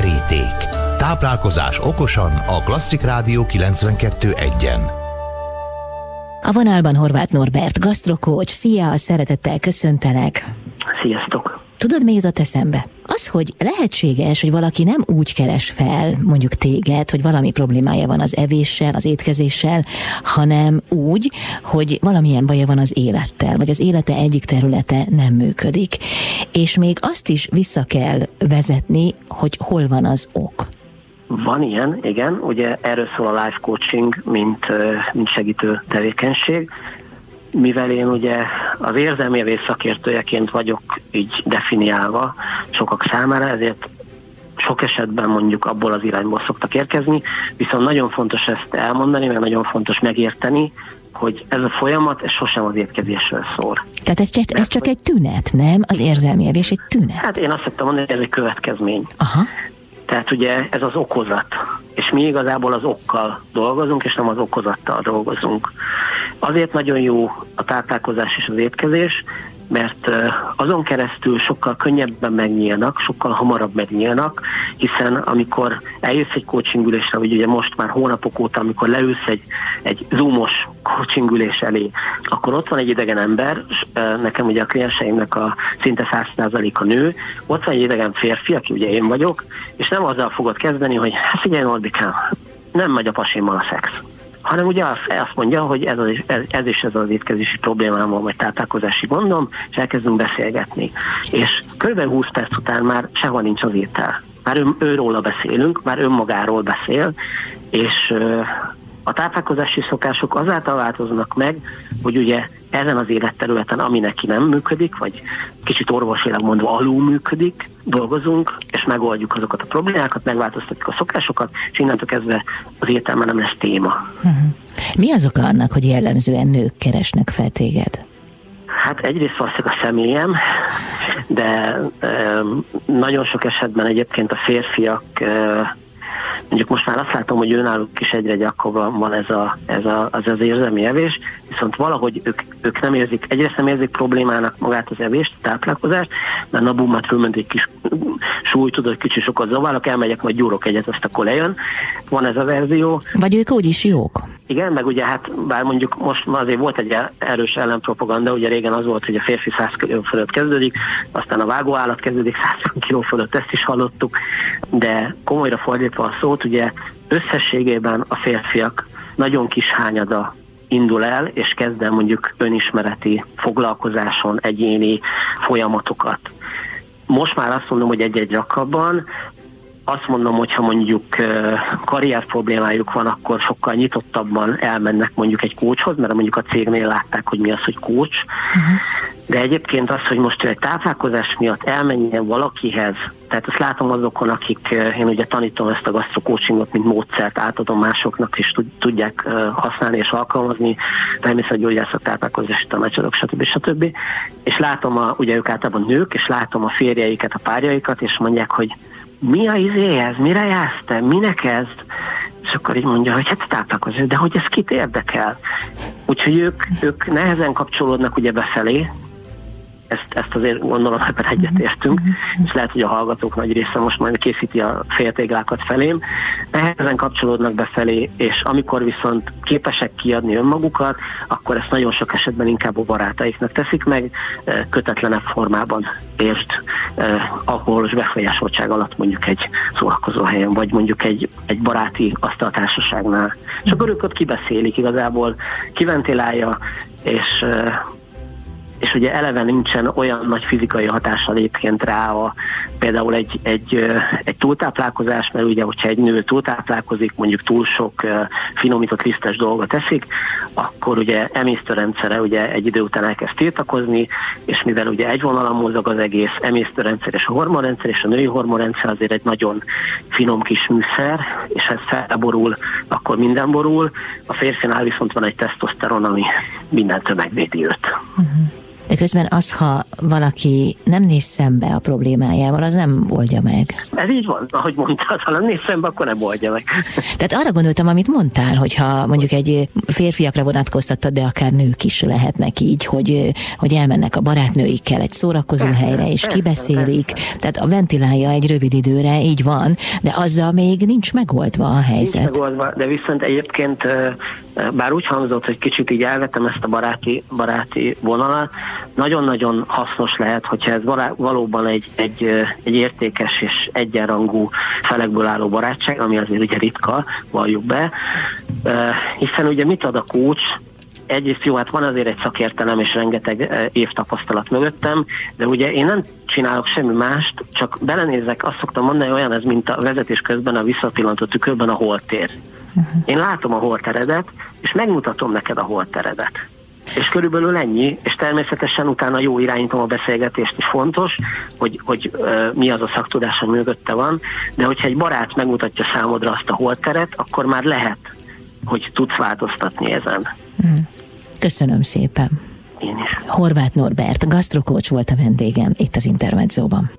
Keríték. Táplálkozás okosan a Klasszik Rádió 92.1-en. A vonalban Horváth Norbert, gasztrokócs. Szia, szeretettel köszöntelek. Sziasztok! Tudod, mi jutott eszembe? Az, hogy lehetséges, hogy valaki nem úgy keres fel, mondjuk téged, hogy valami problémája van az evéssel, az étkezéssel, hanem úgy, hogy valamilyen baja van az élettel, vagy az élete egyik területe nem működik. És még azt is vissza kell vezetni, hogy hol van az ok. Van ilyen, igen. Ugye erről szól a life coaching, mint, mint segítő tevékenység mivel én ugye az érzelmévé szakértőjeként vagyok így definiálva sokak számára, ezért sok esetben mondjuk abból az irányból szoktak érkezni, viszont nagyon fontos ezt elmondani, mert nagyon fontos megérteni, hogy ez a folyamat ez sosem az étkezésről szól. Tehát ez csak, ez csak egy tünet, nem? Az érzelmi evés egy tünet? Hát én azt szoktam mondani, hogy ez egy következmény. Aha. Tehát ugye ez az okozat, és mi igazából az okkal dolgozunk, és nem az okozattal dolgozunk. Azért nagyon jó a táplálkozás és az étkezés, mert azon keresztül sokkal könnyebben megnyílnak, sokkal hamarabb megnyílnak, hiszen amikor eljössz egy coachingülésre, vagy ugye most már hónapok óta, amikor leülsz egy, egy zoomos coachingülés elé, akkor ott van egy idegen ember, nekem ugye a klienseimnek a szinte 100%-a nő, ott van egy idegen férfi, aki ugye én vagyok, és nem azzal fogod kezdeni, hogy hát figyelj Norbikám, nem megy a pasimmal a szex hanem ugye azt mondja, hogy ez, az, ez, ez is ez az étkezési problémám van, vagy táplálkozási gondom, és elkezdünk beszélgetni. És kb. 20 perc után már sehol nincs az étel. Már ő, őróla beszélünk, már önmagáról beszél, és a táplálkozási szokások azáltal változnak meg, hogy ugye ezen az életterületen, ami neki nem működik, vagy kicsit orvosilag mondva alul működik, dolgozunk, és megoldjuk azokat a problémákat, megváltoztatjuk a szokásokat, és innentől kezdve az értelme nem lesz téma. Uh-huh. Mi az oka annak, hogy jellemzően nők keresnek fel téged? Hát egyrészt valószínűleg a személyem, de e, nagyon sok esetben egyébként a férfiak e, Mondjuk most már azt látom, hogy önállók is egyre gyakrabban van ez, a, ez a, az, az érzelmi evés, viszont valahogy ők, ők nem érzik, egyrészt nem érzik problémának magát az evést, a táplálkozást, mert na bum, hát fölment egy kis súly, tudod, kicsi sokat zaválok, elmegyek, majd gyúrok egyet, azt akkor lejön. Van ez a verzió. Vagy ők úgyis jók. Igen, meg ugye hát bár mondjuk most azért volt egy erős ellenpropaganda, ugye régen az volt, hogy a férfi 100 kg fölött kezdődik, aztán a vágóállat kezdődik 100 kg fölött, ezt is hallottuk, de komolyra fordítva a szót, ugye összességében a férfiak nagyon kis hányada indul el, és kezd el mondjuk önismereti foglalkozáson egyéni folyamatokat. Most már azt mondom, hogy egy-egy gyakrabban, azt mondom, hogy ha mondjuk karrier problémájuk van, akkor sokkal nyitottabban elmennek mondjuk egy kócshoz, mert mondjuk a cégnél látták, hogy mi az, hogy kócs. Uh-huh. De egyébként az, hogy most egy táplálkozás miatt elmenjen valakihez, tehát ezt látom azokon, akik, én ugye tanítom ezt a gasztrocoachingot, mint módszert, átadom másoknak, és tudják használni és alkalmazni, természetgyógyászat, táplálkozási tanácsadók, stb. stb. És látom, a, ugye ők általában nők, és látom a férjeiket, a párjaikat, és mondják, hogy mi a izéhez, mire jársz te, minek ez? És akkor így mondja, hogy hát táplálkozni, de hogy ez kit érdekel? Úgyhogy ők, ők nehezen kapcsolódnak ugye befelé, ezt, ezt azért gondolom, hogy egyetértünk, és lehet, hogy a hallgatók nagy része most majd készíti a féltéglákat felém. Nehezen kapcsolódnak befelé, és amikor viszont képesek kiadni önmagukat, akkor ezt nagyon sok esetben inkább a barátaiknak teszik meg, kötetlenebb formában ért alkoholos befolyásoltság alatt mondjuk egy szórakozó helyen, vagy mondjuk egy, egy baráti asztaltársaságnál. És akkor ők ott kibeszélik igazából, kiventilálja, és és ugye eleve nincsen olyan nagy fizikai hatással egyébként rá a, például egy, egy, egy túltáplálkozás, mert ugye, hogyha egy nő túltáplálkozik, mondjuk túl sok finomított lisztes dolgot teszik, akkor ugye emésztőrendszere ugye egy idő után elkezd tiltakozni, és mivel ugye egy vonalon mozog az egész emésztőrendszer és a hormonrendszer, és a női hormonrendszer azért egy nagyon finom kis műszer, és ez felborul, akkor minden borul. A férfinál viszont van egy tesztoszteron, ami minden megvédi őt. Uh-huh. De közben az, ha valaki nem néz szembe a problémájával, az nem oldja meg. Ez így van, ahogy mondtad, ha nem néz szembe, akkor nem oldja meg. Tehát arra gondoltam, amit mondtál, hogyha mondjuk egy férfiakra vonatkoztattad, de akár nők is lehetnek így, hogy, hogy elmennek a barátnőikkel egy szórakozó helyre, és kibeszélik, tehát a ventilálja egy rövid időre, így van, de azzal még nincs megoldva a helyzet. Nincs megoldva, de viszont egyébként bár úgy hangzott, hogy kicsit így elvetem ezt a baráti, baráti vonalat, nagyon-nagyon hasznos lehet, hogyha ez valóban egy, egy, egy értékes és egyenrangú felekből álló barátság, ami azért ugye ritka, valljuk be, hiszen ugye mit ad a kócs, egyrészt jó, hát van azért egy szakértelem és rengeteg év tapasztalat mögöttem, de ugye én nem csinálok semmi mást, csak belenézek, azt szoktam mondani, olyan ez, mint a vezetés közben a visszapillantó tükörben a holtér. Uh-huh. Én látom a holteredet, és megmutatom neked a holteredet. És körülbelül ennyi, és természetesen utána jó irányítom a beszélgetést is fontos, hogy, hogy uh, mi az a szaktudás, ami mögötte van, de hogyha egy barát megmutatja számodra azt a holteret, akkor már lehet, hogy tudsz változtatni ezen. Uh-huh. Köszönöm szépen. Én is. Horváth Norbert, gasztrokócs volt a vendégem itt az Intermedzóban.